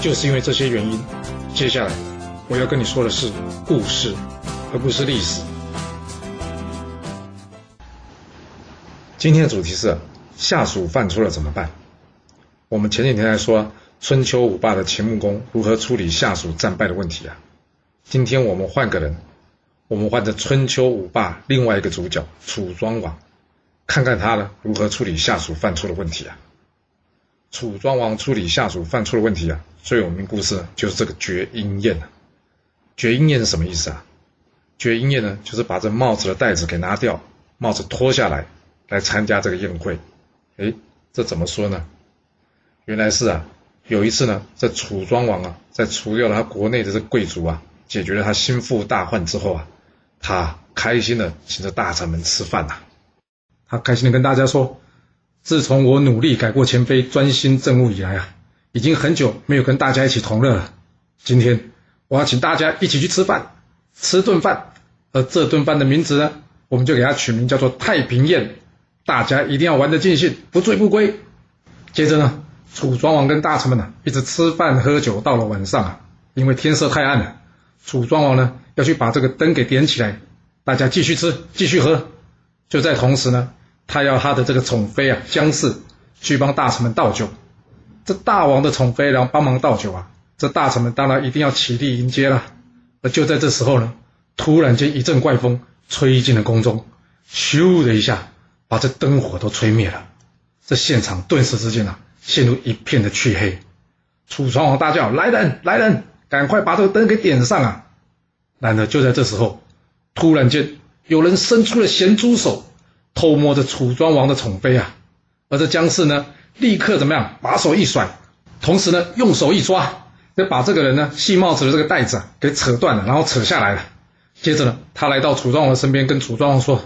就是因为这些原因，接下来我要跟你说的是故事，而不是历史。今天的主题是下属犯错了怎么办？我们前几天还说春秋五霸的秦穆公如何处理下属战败的问题啊。今天我们换个人，我们换成春秋五霸另外一个主角楚庄王，看看他呢如何处理下属犯错的问题啊。楚庄王处理下属犯错的问题啊，最有名故事就是这个绝缨宴。绝缨宴是什么意思啊？绝缨宴呢，就是把这帽子的带子给拿掉，帽子脱下来，来参加这个宴会。哎，这怎么说呢？原来是啊，有一次呢，这楚庄王啊，在除掉了他国内的这贵族啊，解决了他心腹大患之后啊，他开心的请着大臣们吃饭呐。他开心的跟大家说。自从我努力改过前非、专心政务以来啊，已经很久没有跟大家一起同乐了。今天我要请大家一起去吃饭，吃顿饭。而这顿饭的名字呢，我们就给它取名叫做太平宴。大家一定要玩得尽兴，不醉不归。接着呢，楚庄王跟大臣们呢，一直吃饭喝酒，到了晚上啊，因为天色太暗了，楚庄王呢要去把这个灯给点起来，大家继续吃，继续喝。就在同时呢。他要他的这个宠妃啊，姜氏去帮大臣们倒酒。这大王的宠妃然后帮忙倒酒啊，这大臣们当然一定要起立迎接了。而就在这时候呢，突然间一阵怪风吹进了宫中，咻的一下把这灯火都吹灭了。这现场顿时之间啊，陷入一片的黢黑。楚庄王大叫：“来人，来人，赶快把这个灯给点上啊！”然而就在这时候，突然间有人伸出了咸猪手。偷摸着楚庄王的宠妃啊，而这姜氏呢，立刻怎么样？把手一甩，同时呢，用手一抓，就把这个人呢系帽子的这个带子啊给扯断了，然后扯下来了。接着呢，他来到楚庄王身边，跟楚庄王说：“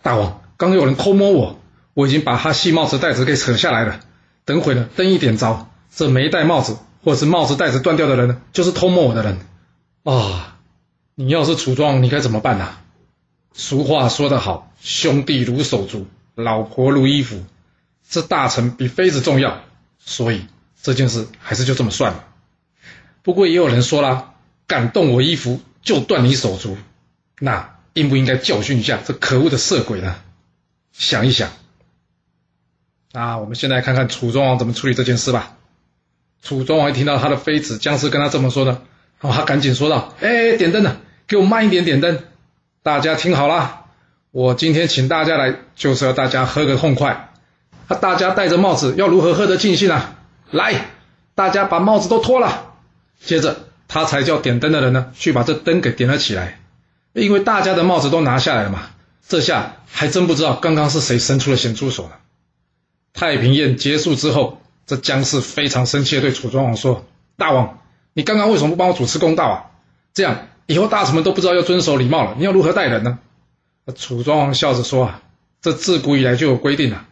大王，刚有人偷摸我，我已经把他系帽子带子给扯下来了。等会呢，灯一点着，这没戴帽子或者是帽子带子断掉的人呢，就是偷摸我的人啊！你要是楚庄王，你该怎么办呢？”俗话说得好，兄弟如手足，老婆如衣服。这大臣比妃子重要，所以这件事还是就这么算了。不过也有人说啦，敢动我衣服就断你手足，那应不应该教训一下这可恶的色鬼呢？想一想。那我们现在看看楚庄王怎么处理这件事吧。楚庄王一听到他的妃子姜氏跟他这么说呢，哦，他赶紧说道：“哎，点灯呢，给我慢一点点灯。”大家听好了，我今天请大家来，就是要大家喝个痛快。啊，大家戴着帽子要如何喝得尽兴啊？来，大家把帽子都脱了。接着，他才叫点灯的人呢，去把这灯给点了起来。因为大家的帽子都拿下来了嘛，这下还真不知道刚刚是谁伸出了咸猪手了。太平宴结束之后，这姜氏非常生气的对楚庄王说：“大王，你刚刚为什么不帮我主持公道啊？这样。”以后大臣们都不知道要遵守礼貌了，你要如何待人呢？楚庄王笑着说：“啊，这自古以来就有规定了，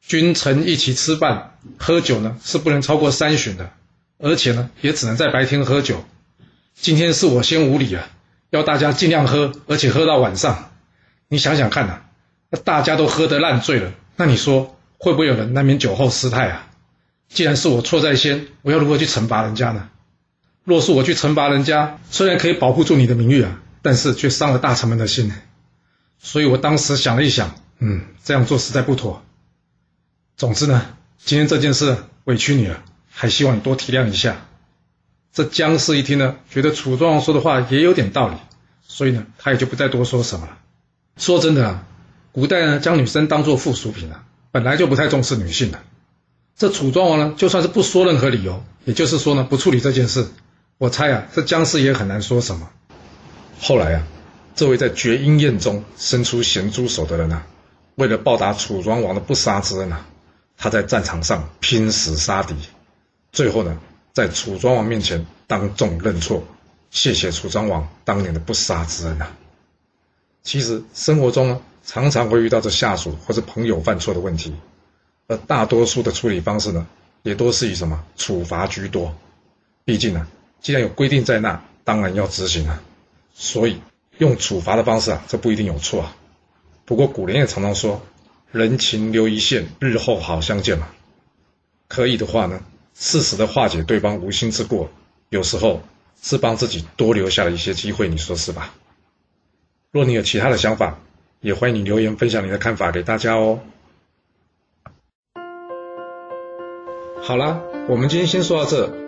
君臣一起吃饭喝酒呢，是不能超过三巡的，而且呢，也只能在白天喝酒。今天是我先无礼啊，要大家尽量喝，而且喝到晚上。你想想看呐，那大家都喝得烂醉了，那你说会不会有人难免酒后失态啊？既然是我错在先，我要如何去惩罚人家呢？”若是我去惩罚人家，虽然可以保护住你的名誉啊，但是却伤了大臣们的心。所以我当时想了一想，嗯，这样做实在不妥。总之呢，今天这件事委屈你了，还希望你多体谅一下。这姜氏一听呢，觉得楚庄王说的话也有点道理，所以呢，他也就不再多说什么了。说真的啊，古代呢，将女生当做附属品啊，本来就不太重视女性的。这楚庄王呢，就算是不说任何理由，也就是说呢，不处理这件事。我猜啊，这姜氏也很难说什么。后来啊，这位在绝缨宴中伸出咸猪手的人啊，为了报答楚庄王的不杀之恩啊，他在战场上拼死杀敌。最后呢，在楚庄王面前当众认错，谢谢楚庄王当年的不杀之恩啊。其实生活中呢，常常会遇到这下属或者朋友犯错的问题，而大多数的处理方式呢，也都是以什么处罚居多。毕竟呢，既然有规定在那，当然要执行啊。所以用处罚的方式啊，这不一定有错啊。不过古人也常常说，人情留一线，日后好相见嘛。可以的话呢，适时的化解对方无心之过，有时候是帮自己多留下了一些机会，你说是吧？若你有其他的想法，也欢迎你留言分享你的看法给大家哦。好啦，我们今天先说到这。